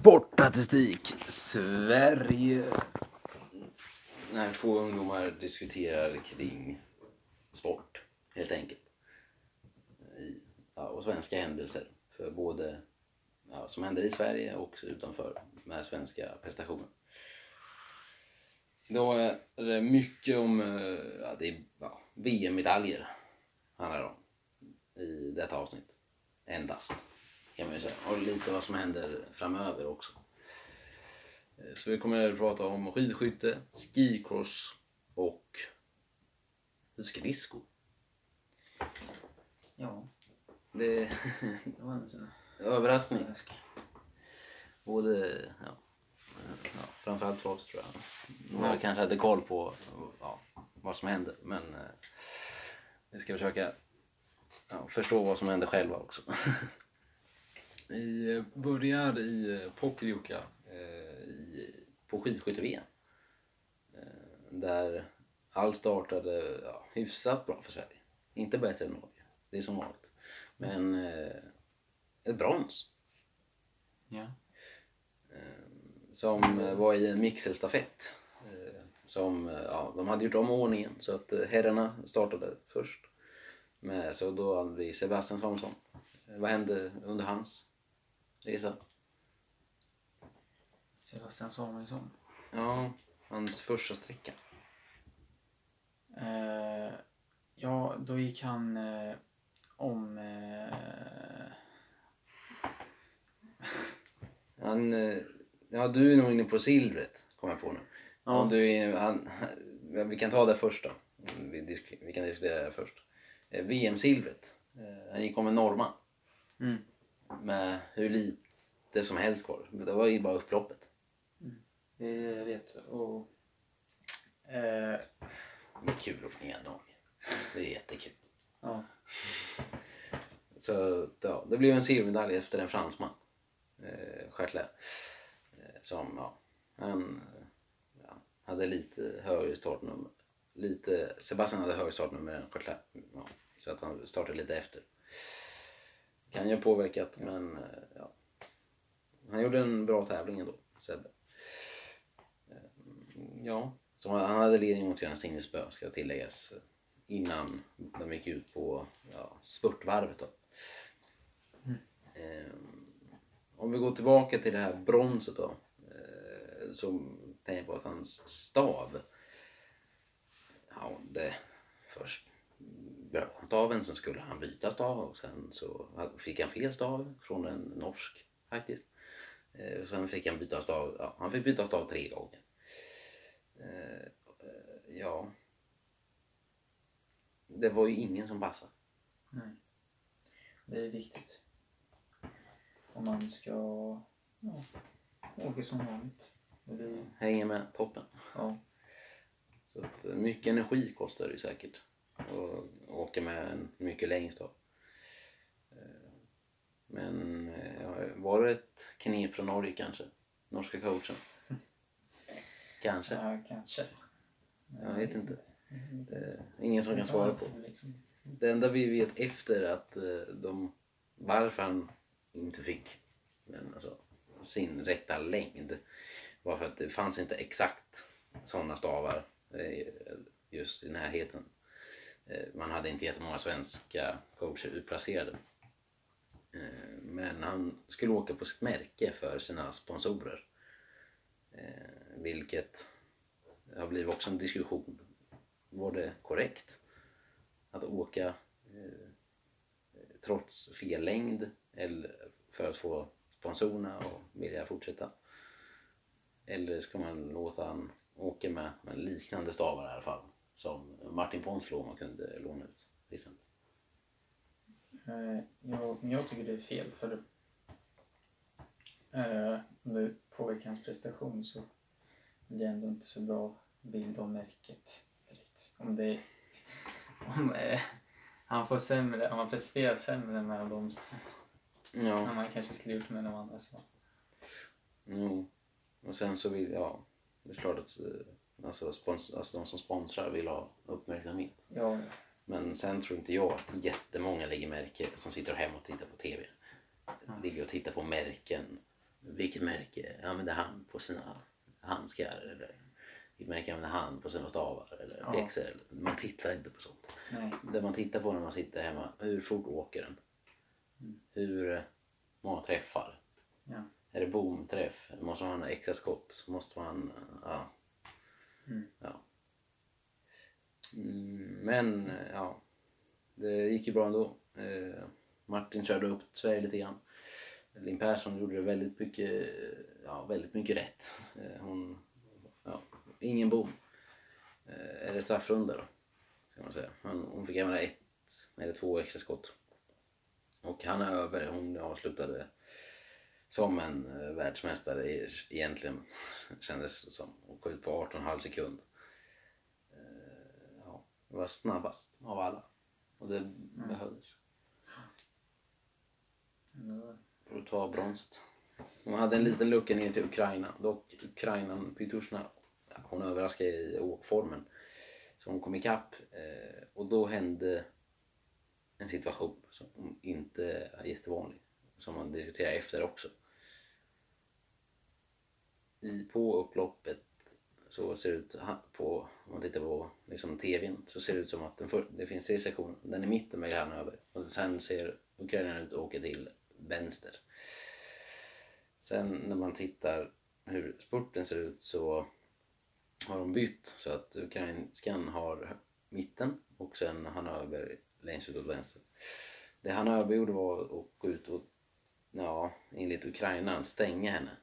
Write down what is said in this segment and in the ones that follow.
Sportstatistik Sverige. När två ungdomar diskuterar kring sport, helt enkelt. I, ja, och svenska händelser. För både ja, som händer i Sverige och utanför med svenska prestationer. Då är det mycket om ja, det är, ja, VM-medaljer handlar det om i detta avsnitt. Endast kan man säga. Och lite vad som händer framöver också. Eh, Så vi kommer att prata om skidskytte, skicross och skridsko. Ja, Det det var en sån överraskning. Både, ja, ja, framförallt för oss tror jag. Jag kanske hade koll på ja, vad som hände men eh, vi ska försöka ja, förstå vad som hände själva också. Vi börjar i Pokljuka eh, i, på skidskytte-VM. Eh, där allt startade ja, hyfsat bra för Sverige. Inte bättre än Norge, det är som vanligt. Men eh, ett brons Ja. som var i en mixelstafett. Som, ja, de hade gjort om ordningen så att herrarna startade först. Med, så då hade vi Sebastian Samuelsson. Eh, Vad hände under hans resa? Sebastian Samuelsson. Ja, hans första sträcka. Eh, ja, då gick han eh, om... Eh, Han, eh, ja du är nog inne på silvret, kommer jag på nu. ja, Om du är, han, vi kan ta det först då. Vi, disk, vi kan diskutera det först. Eh, VM-silvret. Eh, han gick om en norrman. mm, med hur lite som helst kvar. Det var ju bara upploppet. det jag vet. Och, eh, Det är kul att ner Norge. Det är jättekul. ja, Så ja, det blev en silvermedalj efter en fransman. Eh, Stjärtlä. Eh, som, ja, han ja, hade lite högre startnummer. Lite, Sebastian hade högre startnummer än Stjärtlä. Ja, så att han startade lite efter. Kan ju ha påverkat men eh, ja. Han gjorde en bra tävling ändå, Sebbe. Eh, Ja, så han hade ledning mot Jonas Tinnesbø ska tilläggas eh, innan de gick ut på ja, spurtvarvet då. Mm. Om vi går tillbaka till det här bronset då. Så tänker jag på att hans stav. Ja, det först staven, sen skulle han byta stav och sen så fick han fel stav från en norsk faktiskt. Eh, sen fick han byta stav, ja, han fick byta stav tre gånger. Eh, eh, ja. Det var ju ingen som passade. nej. Det är viktigt. Om man ska ja, åka som vanligt. Det Hänger med toppen. ja, Så att eh, mycket energi kostar det ju säkert. Och åka med en mycket längre stav. Eh, Men eh, var det ett knep från Norge kanske? Norska coachen? Kanske. ja kanske. Jag vet inte. Det är ingen som kan svara på. Liksom. Det enda vi vet efter att eh, de, varför han inte fick men alltså, sin rätta längd var för att det fanns inte exakt sådana stavar just i närheten. Eh, man hade inte jättemånga svenska coacher utplacerade. Eh, men han skulle åka på sitt märke för sina sponsorer. Eh, vilket har blivit också en diskussion. Var det korrekt att åka trots fel längd eller för att få sponsorerna och vilja fortsätta? Eller ska man låta han åka med, med liknande stavar i alla fall som Martin Ponslow man kunde låna ut till exempel. Eh, jag, men jag tycker det är fel för eh, om det påverkar hans prestation så blir det ändå inte så bra bild av märket. Om det om eh, han får sämre, om han presterar sämre med de Ja, än man kanske skulle gjort med de andra så. jo. Och sen så vill, ja, det är klart att eh, alltså, spons, alltså de som sponsrar vill ha uppmärksamhet. Ja, ja. Men sen tror inte jag att jättemånga lägger märke som sitter hemma och tittar på TV. Mm. Ligger och tittar på märken vilket märke använder han på sina handskar eller vilket märke använder han på sina stavar eller Ja. pjäxor. Man tittar inte på sånt. Nej. Det man tittar på när man sitter hemma, hur fort åker den? Mm. Hur eh, många träffar? Ja. Är det bomträff? Måste man ha extra skott? Måste man, eh, ja. Mm. ja. Mm, men, ja. Det gick ju bra ändå. Eh, Martin körde upp Sverige lite grann. Linn Persson gjorde det väldigt mycket, ja, väldigt mycket rätt. Eh, hon, ja, ingen bom. Eh, eller straffrunda då, kan man säga. Hon, hon fick använda ett eller två extra skott. Och Hanna Öberg, hon avslutade som en eh, världsmästare egentligen, kändes det som. Hon kom ut på 18,5 sekund. Eh, ja, det var snabbast av alla. Och det behövdes Då- för att ta bronset. Hon hade en liten lucka ner till Ukraina. Dock Ukrainan, Pytushna, hon överraskade i åkformen. Så hon kom ikapp eh, och då hände en situation som inte är jättevanlig. Som man diskuterar efter också. I, på upploppet så ser det ut, på, om man tittar på liksom tvn, så ser det ut som att den för, det finns tre sektioner. Den i mitten med grann över och sen ser Ukraina ut och åker till vänster. Sen när man tittar hur spurten ser ut så har de bytt så att ukrainskan har mitten och sen han över längst ut åt vänster. Det han övergjorde var att gå ut åt ja, enligt Ukrainan stänga henne.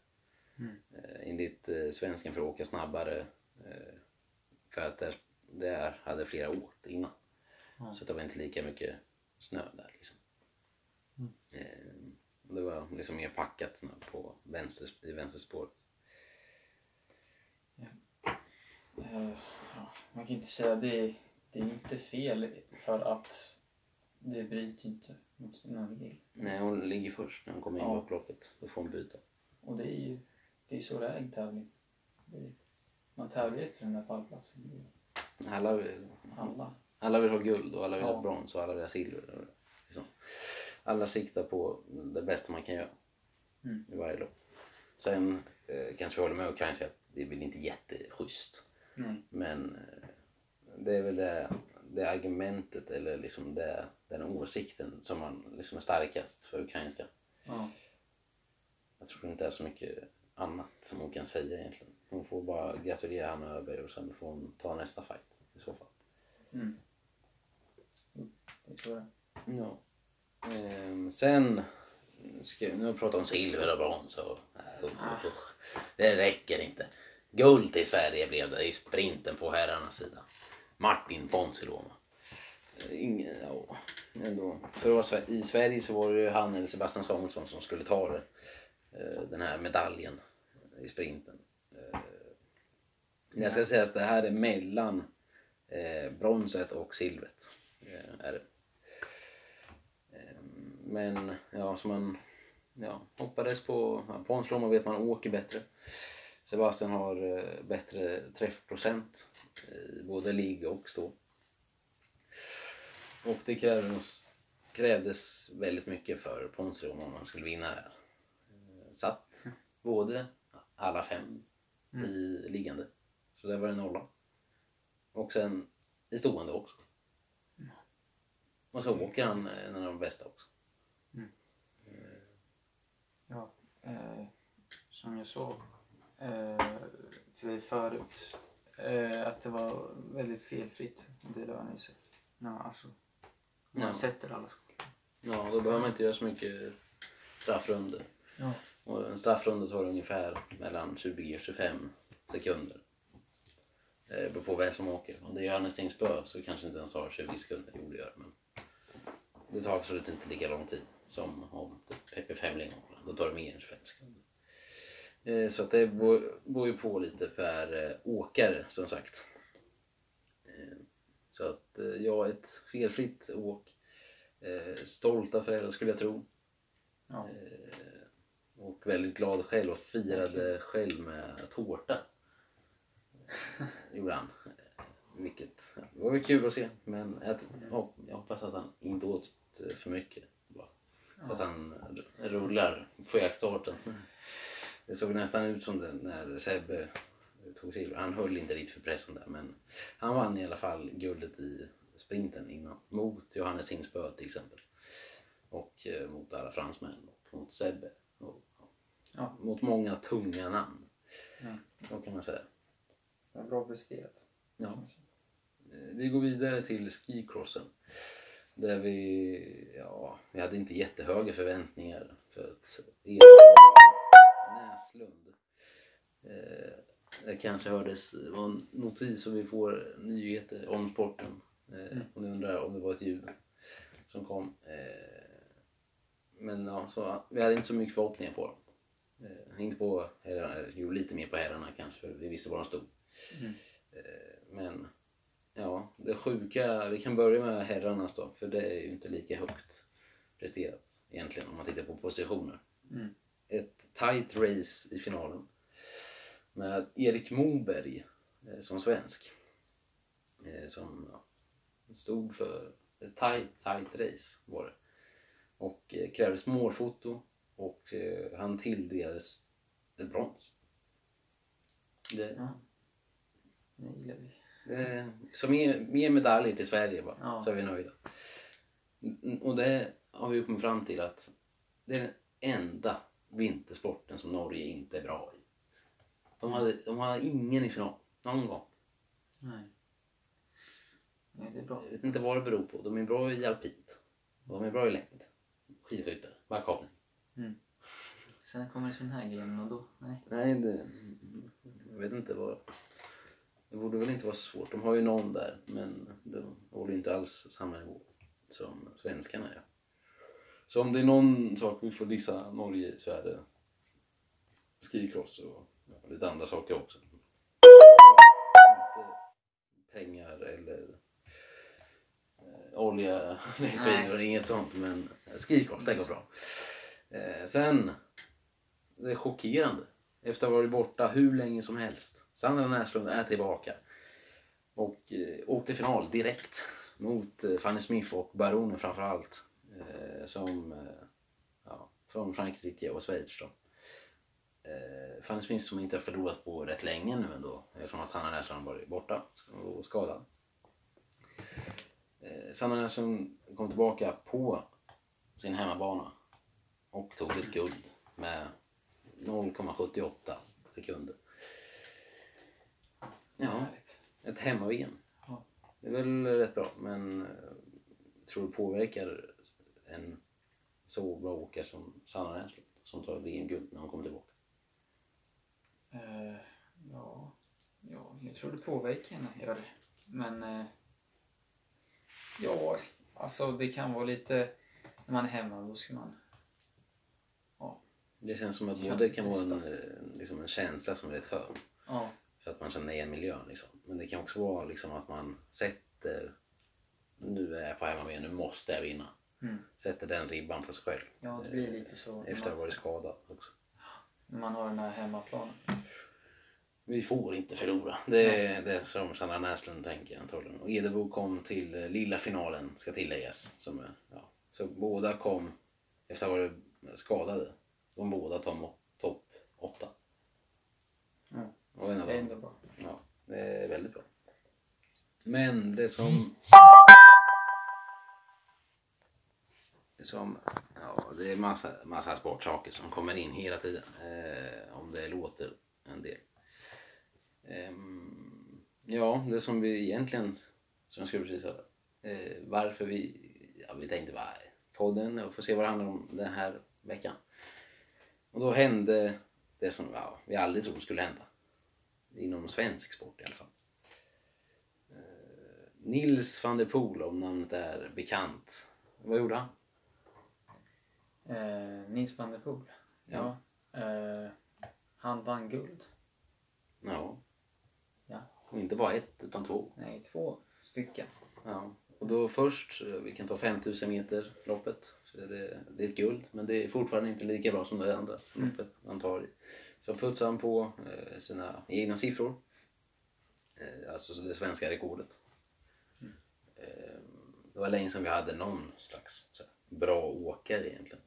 Mm. Eh, enligt eh, svensken för att åka snabbare eh, för att där, där hade flera åkt innan. Ja. Så det var inte lika mycket snö där liksom. Mm. Eh, det var liksom mer packat på vänster, i vänsterspåret. Ja, man kan inte säga det. Det är inte fel för att det bryter inte mot någon regel. Nej, hon ligger först när hon kommer in i Ja. upploppet. Då får hon byta. Och det är ju det är så det är i en tävling. Är, man tävlar efter den där pallplatsen. Alla vill, Alla. alla vill ha guld och alla vill Ja. ha brons och alla vill ha silver. Liksom. Alla siktar på det bästa man kan göra Mm. i varje lopp. Sen eh, kanske vi håller med ukrainska att det är väl inte jätteschysst. Nej. Men eh, det är väl det, det argumentet eller liksom det, den åsikten som man liksom är starkast för ukrainska. Ja. Jag tror inte det är så mycket annat som hon kan säga egentligen. Hon får bara gratulera Hanna Öberg och sen får hon ta nästa fight i så fall. Mm. Det är. Ja. Ehm, sen, ska, nu har vi pratat om silver och brons och usch, usch. det räcker inte. Guld till Sverige blev det i sprinten på herrarnas sida. Martin Ponsiluoma. Ingen, ja, ändå. För att vara i Sverige så var det ju han eller Sebastian Samuelsson som skulle ta det, eh, den här medaljen eh, i sprinten. Eh, jag ska säga att det här är mellan eh, bronset och silvret. Är det. Men ja, som man ja, hoppades på. Ja, Ponsiluoma vet man åker bättre. Sebastian har eh, bättre träffprocent i både ligg och stå. Och det krävdes, krävdes väldigt mycket för Ponsiluoma om man skulle vinna det här. Eh, Satt både alla fem Mm. i liggande. Så där var det nolla. Och sen i stående också. Och så åker han eh, en av de bästa också. Ja, eh, som jag såg eh, till dig förut, eh, att det var väldigt felfritt. Det lönar sig. Ja, alltså, man Ja. sätter alla skott. Ja, då behöver man inte göra så mycket straffrunder. Ja. Och en straffrunda tar ungefär mellan 20 och 25 sekunder. Det beror på vem som åker. Om det är Johannes Tingsbø så kanske inte ens tar 20 sekunder. Jo, det gör men det tar absolut inte lika lång tid som om Peppe Femling åker. Då tar det mer än 25 sekunder. Eh, Så att det beror beror ju på lite per eh, åkare som sagt. Så att eh, ja, ett felfritt åk. Eh, Stolta föräldrar skulle jag tro. Ja. Eh, Och väldigt glad själv och firade själv med tårta. Gjorde han. Vilket det var väl kul att se. Men jag, ja, jag hoppas att han inte åt för mycket. Bara. Så att han rullar på jaktstarten. Det såg nästan ut som det när Sebbe tog silver. Han höll inte riktigt för pressen där men han vann i alla fall guldet i sprinten innan. Mot Johannes Hinsbö till exempel. Och eh, mot alla fransmän och mot Sebbe. Och, Ja. Mot många tunga namn. Ja. Så kan man säga. Det var bra presterat. Ja. Eh, Vi går vidare till skicrossen. Där vi, ja, vi hade inte jättehöga förväntningar för att Näslund. Eh, det kanske hördes, det var en notis och vi får nyheter om sporten. Eh, Mm. och ni undrar om det var ett ljud som kom. Eh, men ja, så vi hade inte så mycket förhoppningar på dem. Eh, inte på herrarna, jo lite mer på herrarna kanske för vi visste var de stod. Mm. Eh, Men ja, det sjuka, vi kan börja med herrarnas då, för det är ju inte lika högt presterat egentligen om man tittar på positioner. Mm. Ett tight race i finalen med Erik Moberg eh, som svensk. Eh, som ja, stod för ett tight, tight race var det. Och eh, krävdes målfoto och han tilldelades ett brons. Det, Ja. Det gillar vi. Eh, Så mer, mer medaljer till Sverige bara, Ja. så är vi nöjda. Och det har vi kommit fram till att det är den enda vintersporten som Norge inte är bra i. De, hade, de har ingen i final, någon gång. Nej. Nej, det är bra. Jag vet inte vad det beror på. De är bra i alpint. De är bra i längd. Skidskytte, backhoppning. Sen kommer det sån här grejen och då, nej. Nej, det... Jag vet inte vad... Det borde väl inte vara svårt. De har ju någon där, men de håller inte alls samma nivå som svenskarna gör. Så om det är någon sak vi får dissa Norge i så är det skicross och lite andra saker också. Pengar eller eh, olja, eller inget sånt, men skicross, det går bra. Eh, sen, det är chockerande. Efter att ha varit borta hur länge som helst. Sandra Näslund är tillbaka. Och eh, åkte final direkt mot eh, Fanny Smith och Baronen framförallt. Eh, som, ja, från Frankrike och Schweiz då. Eh, Smith som inte har förlorat på rätt länge nu ändå. Eftersom att Sanna Näslund varit borta och skadad. Eh, Sanna Näslund kom tillbaka på sin hemmabana och tog ett guld med 0,78 sekunder. Ja, ett hemma-VM. Det är väl rätt bra, men eh, tror det påverkar en så bra åkare som Sanna Näslund som tar VM-guld när hon kommer tillbaka. Eh, ja, ja, jag tror det påverkar henne, gör det. Men, eh, ja, alltså det kan vara lite, när man är hemma då ska man, Det känns som att både kan vara en, eh, liksom en känsla som är rätt skön ja, för att man känner igen miljön liksom. Men det kan också vara liksom att man sätter nu är jag på hemma nu måste jag vinna. mm. Sätter den ribban på sig själv. ja det blir lite så när Efter att ha varit skadad också. När man har den här hemmaplanen. Vi får inte förlora. Det är det som Sandra Näslund tänker antagligen. Och Edebo kom till eh, lilla finalen, ska tilläggas. Som, ja. Så båda kom, efter att ha varit skadade, de båda tom, topp åtta. Ja. Och en av dem, ändå bra. ja, det är väldigt bra. Men det som... Det som, ja, det är massa, massa sportsaker som kommer in hela tiden. Eh, om det låter en del. Eh, ja, det som vi egentligen, som jag skulle precis säga, eh, varför vi, ja vi tänkte bara podden och få se vad det handlar om den här veckan. Och då hände det som ja, vi aldrig trodde skulle hända. Inom svensk sport i alla fall. Eh, Nils van der Poel, om namnet är bekant. Vad gjorde han? Eh, Nils van der Poel. Ja. Eh, han vann guld. Ja. Ja. Och inte bara ett, utan två. Nej, två stycken. Ja, och då först, eh, vi kan ta 5000 meter loppet. Så det, det är ett guld, men det är fortfarande inte lika bra som det andra Mm. loppet han tar. Så putsar han på eh, sina egna siffror. Eh, alltså det svenska rekordet. Mm. Det var länge sedan vi hade någon slags bra åkare egentligen.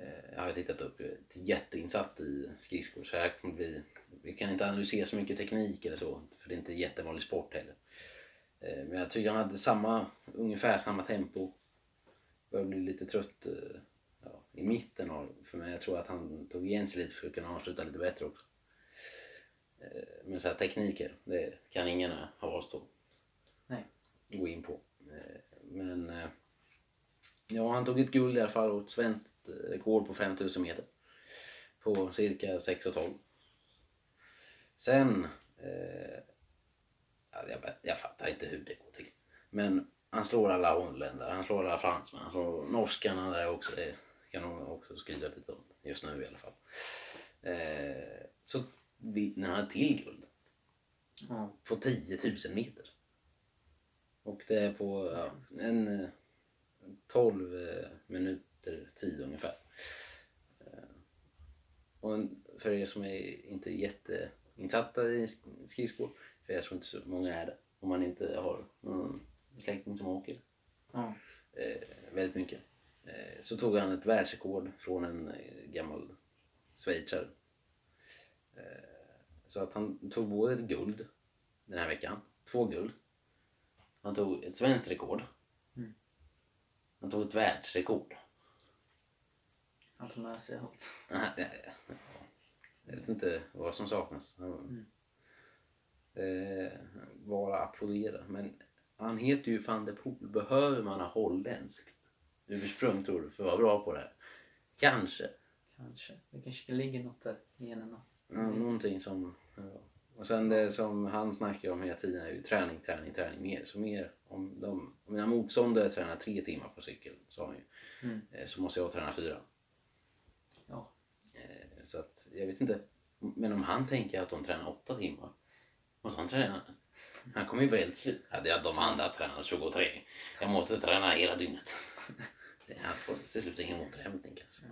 Eh, jag har tittat upp, är jätteinsatt i skridskor så här kommer bli, vi kan inte analysera så mycket teknik eller så för det är inte jättevanlig sport heller. Eh, men jag tycker han hade samma, ungefär samma tempo. Börjar bli lite trött eh, ja, i mitten av för mig. Jag tror att han tog igen sig lite för att kunna avsluta lite bättre också. Eh, Men så här tekniker, det kan ingen av oss då Nej. gå in på. Eh, Men eh, ja, han tog ett guld i alla fall och ett svenskt eh, rekord på 5000 meter. På cirka 6,12. Sen... Eh, alltså jag, jag fattar inte hur det går till. Men han slår alla holländare, han slår alla fransmän, han slår norskarna där också. Det kan nog också skriva lite om just nu i alla fall. Eh, så vinner han till guld. Ja. På 10 000 meter. Och det är på ja, en eh, 12 eh, minut 10 ungefär. Eh, och för er som är inte är jätteinsatta i skridskor, för jag tror inte så många är det, om man inte har någon släkting som åker ja. eh, väldigt mycket, eh, så tog han ett världsrekord från en eh, gammal schweizare. Eh, så att han tog både ett guld den här veckan, två guld. Han tog ett svenskt rekord. Mm. Han tog ett världsrekord. Han tog med sig allt. Ja, ja, ja. Jag vet inte vad som saknas. Han, eh, bara applådera. Men han heter ju van der Poel. Behöver man ha holländskt ursprung tror du för att vara bra på det här? Kanske. Kanske. Det kanske ligger något där i generna. Ja, någonting som... Ja. Och sen det som han snackar om hela tiden är ju träning, träning, träning mer. Så mer om de... Om mina motståndare tränar tre timmar på cykel, sa han ju, Mm. eh, så måste jag träna fyra. Så att, jag vet inte. Men om han tänker att de tränar åtta timmar, måste han träna? Han kommer ju vara helt slut. Ja, det är att de andra tränar 23. Jag måste träna hela dygnet. Det- Han får till slut ingen återhämtning kanske.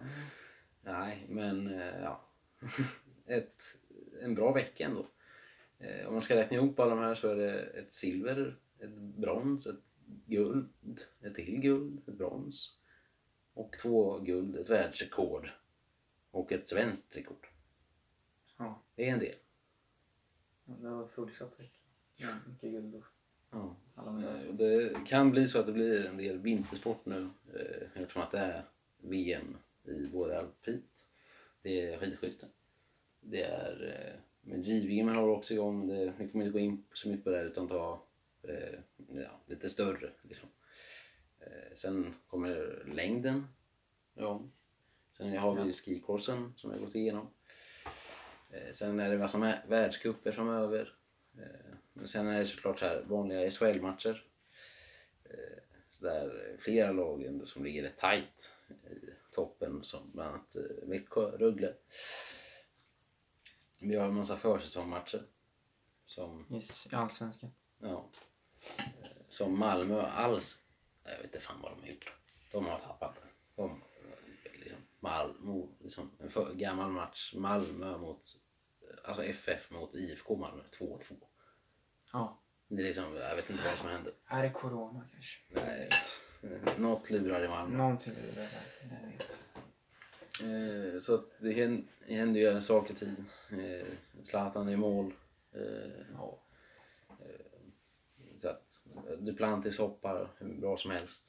Nej, men eh, ja. Ett, en bra vecka ändå. Eh, om man ska räkna ihop alla de här så är det ett silver, ett brons, ett guld, ett till guld, ett brons och två guld, ett världsrekord och ett svenskt rekord. Ja. Det är en del. Ja, Det var fullsatt. Ja, mycket guld och Ja. alla medaljer. Eh, Det kan bli så att det blir en del vintersport nu eh, eftersom att det är VM i både alpint, det är skidskytte, det är eh, men JVM har också igång, det, vi kommer inte gå in så mycket på det här, utan ta eh, ja, lite större liksom. Eh, sen kommer längden igång. Sen har vi Ja. skikorsen som jag gått igenom. Eh, sen är det massa världscuper framöver. Eh, men sen är det såklart så här vanliga SHL-matcher. Eh, så där flera lag som ligger rätt tajt i toppen som bland annat Växjö, Rögle. Vi har en massa försäsongsmatcher som, Yes, i Allsvenskan. ja, som Malmö alls, jag vet inte fan vad de har gjort. De har tappat det. De, eh, liksom, Malmö, liksom, en för, gammal match, Malmö mot, alltså FF mot IFK Malmö, 2-2. Ja. Det är liksom, jag vet inte vad som hände. Är det corona kanske? Nej, något lurar i Malmö. Någonting det där. Eh, så det händer, händer ju saker i tiden. Eh, Zlatan i mål. Eh, Ja. så att Duplantis hoppar hur bra som helst.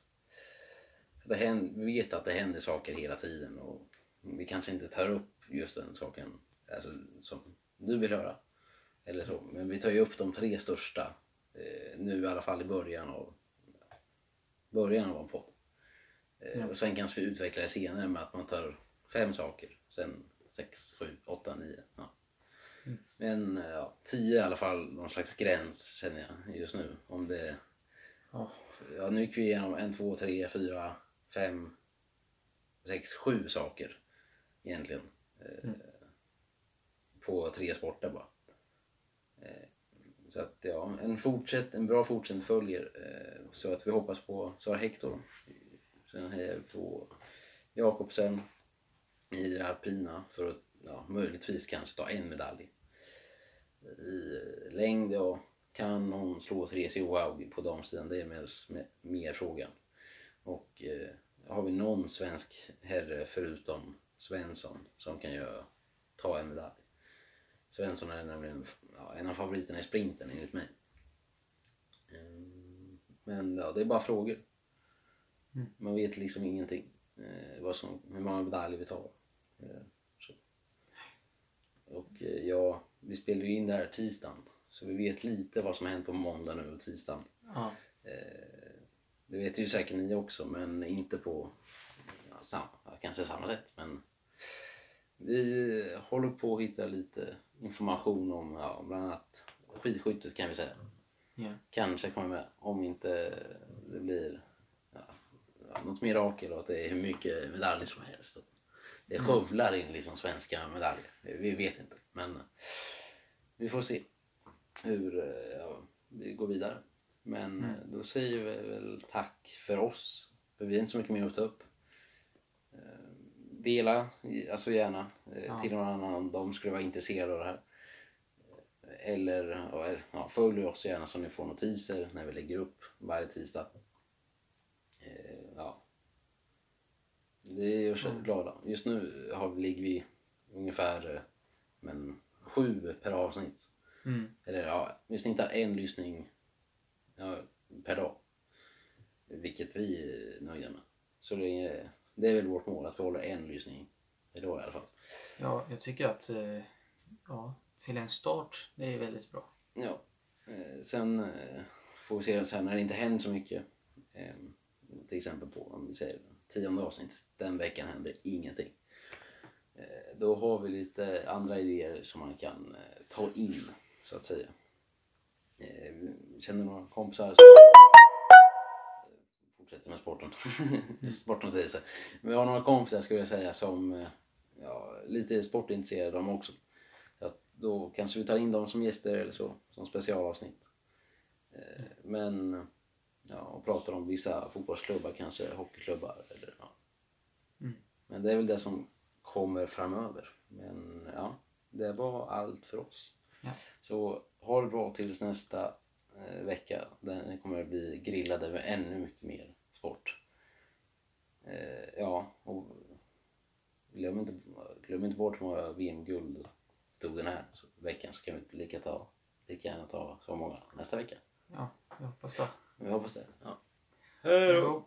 Så det händer, vi vet att det händer saker hela tiden och vi kanske inte tar upp just den saken alltså, som du vill höra. Eller så. Men vi tar ju upp de tre största eh, nu i alla fall i början av början av en podd. Eh, Ja. Och sen kanske vi utvecklar det senare med att man tar fem saker. Sen sex, sju, åtta, nio. Ja. Mm. Men eh, ja, tio i alla fall någon slags gräns känner jag just nu. Om det Ja. Ja, nu gick vi igenom en, två, tre, fyra, fem, sex, sju saker egentligen. Eh, Mm. På tre sporter bara. Eh, så att ja, en, fortsätt, en bra fortsättning följer. Eh, så att vi hoppas på Sara Hector. Sen hejar vi på Jakobsen i det alpina för att ja, möjligtvis kanske ta en medalj. I längd, ja, kan hon slå Therese Johaug på damsidan? Det är mer, mer frågan. Och eh, har vi någon svensk herre förutom Svensson som kan göra, ta en medalj. Svensson är nämligen ja, en av favoriterna i sprinten enligt mig. Ehm, Men ja, det är bara frågor. Mm. Man vet liksom ingenting. Eh, vad som, hur många medaljer vi tar. Eh, så. Och eh, ja, vi spelar ju in det här tisdagen. Så vi vet lite vad som har hänt på måndag nu och tisdagen. Eh, det vet ju säkert ni också men inte på ja, kanske samma sätt men vi håller på att hitta lite information om ja, bland annat skidskyttet kan vi säga. Ja. Kanske kommer med om inte det blir ja, något mirakel och att det är hur mycket medaljer som helst. Det Mm. skövlar in liksom svenska medaljer. Vi vet inte men vi får se hur ja, vi går vidare. Men Mm. då säger vi väl tack för oss. För vi har inte så mycket mer att ta upp. Dela, alltså gärna, eh, Ja. till någon annan om de skulle vara intresserade av det här. Eller ja, eller, ja, följ oss gärna så ni får notiser när vi lägger upp varje tisdag. Eh, Ja. Det gör oss Mm. glada. Just nu har, ligger vi ungefär eh, men, sju per avsnitt. Mm. Eller ja, vi snittar en lyssning ja, per dag. Vilket vi är nöjda med. Så länge, det är väl vårt mål att vi håller en lyssning per dag i alla fall. ja, jag tycker att eh, ja, till en start, det är väldigt bra. Ja. Eh, sen eh, får vi se sen när det inte händer så mycket. Eh, till exempel på, om vi säger tionde avsnitt. Den veckan händer ingenting. Då har vi lite andra idéer som man kan ta in, så att säga. Eh, vi känner några kompisar som fortsätter med sporten. Sportnotiser. Vi har några kompisar skulle jag säga som eh, ja, lite sportintresserade de också. Så att då kanske vi tar in dem som gäster eller så, som specialavsnitt. Eh, Men, ja, och pratar om vissa fotbollsklubbar, kanske hockeyklubbar eller ja. Mm. Men det är väl det som kommer framöver. Men ja, det var allt för oss. Ja. Så ha det bra tills nästa eh, vecka. Den kommer att bli grillade med ännu mycket mer sport. Eh, ja, och glöm inte, glöm inte bort hur många VM-guld tog den här så veckan så kan vi lika, ta, lika gärna ta så många nästa vecka. Ja, jag hoppas det. Jag hoppas det. Ja. Hej då!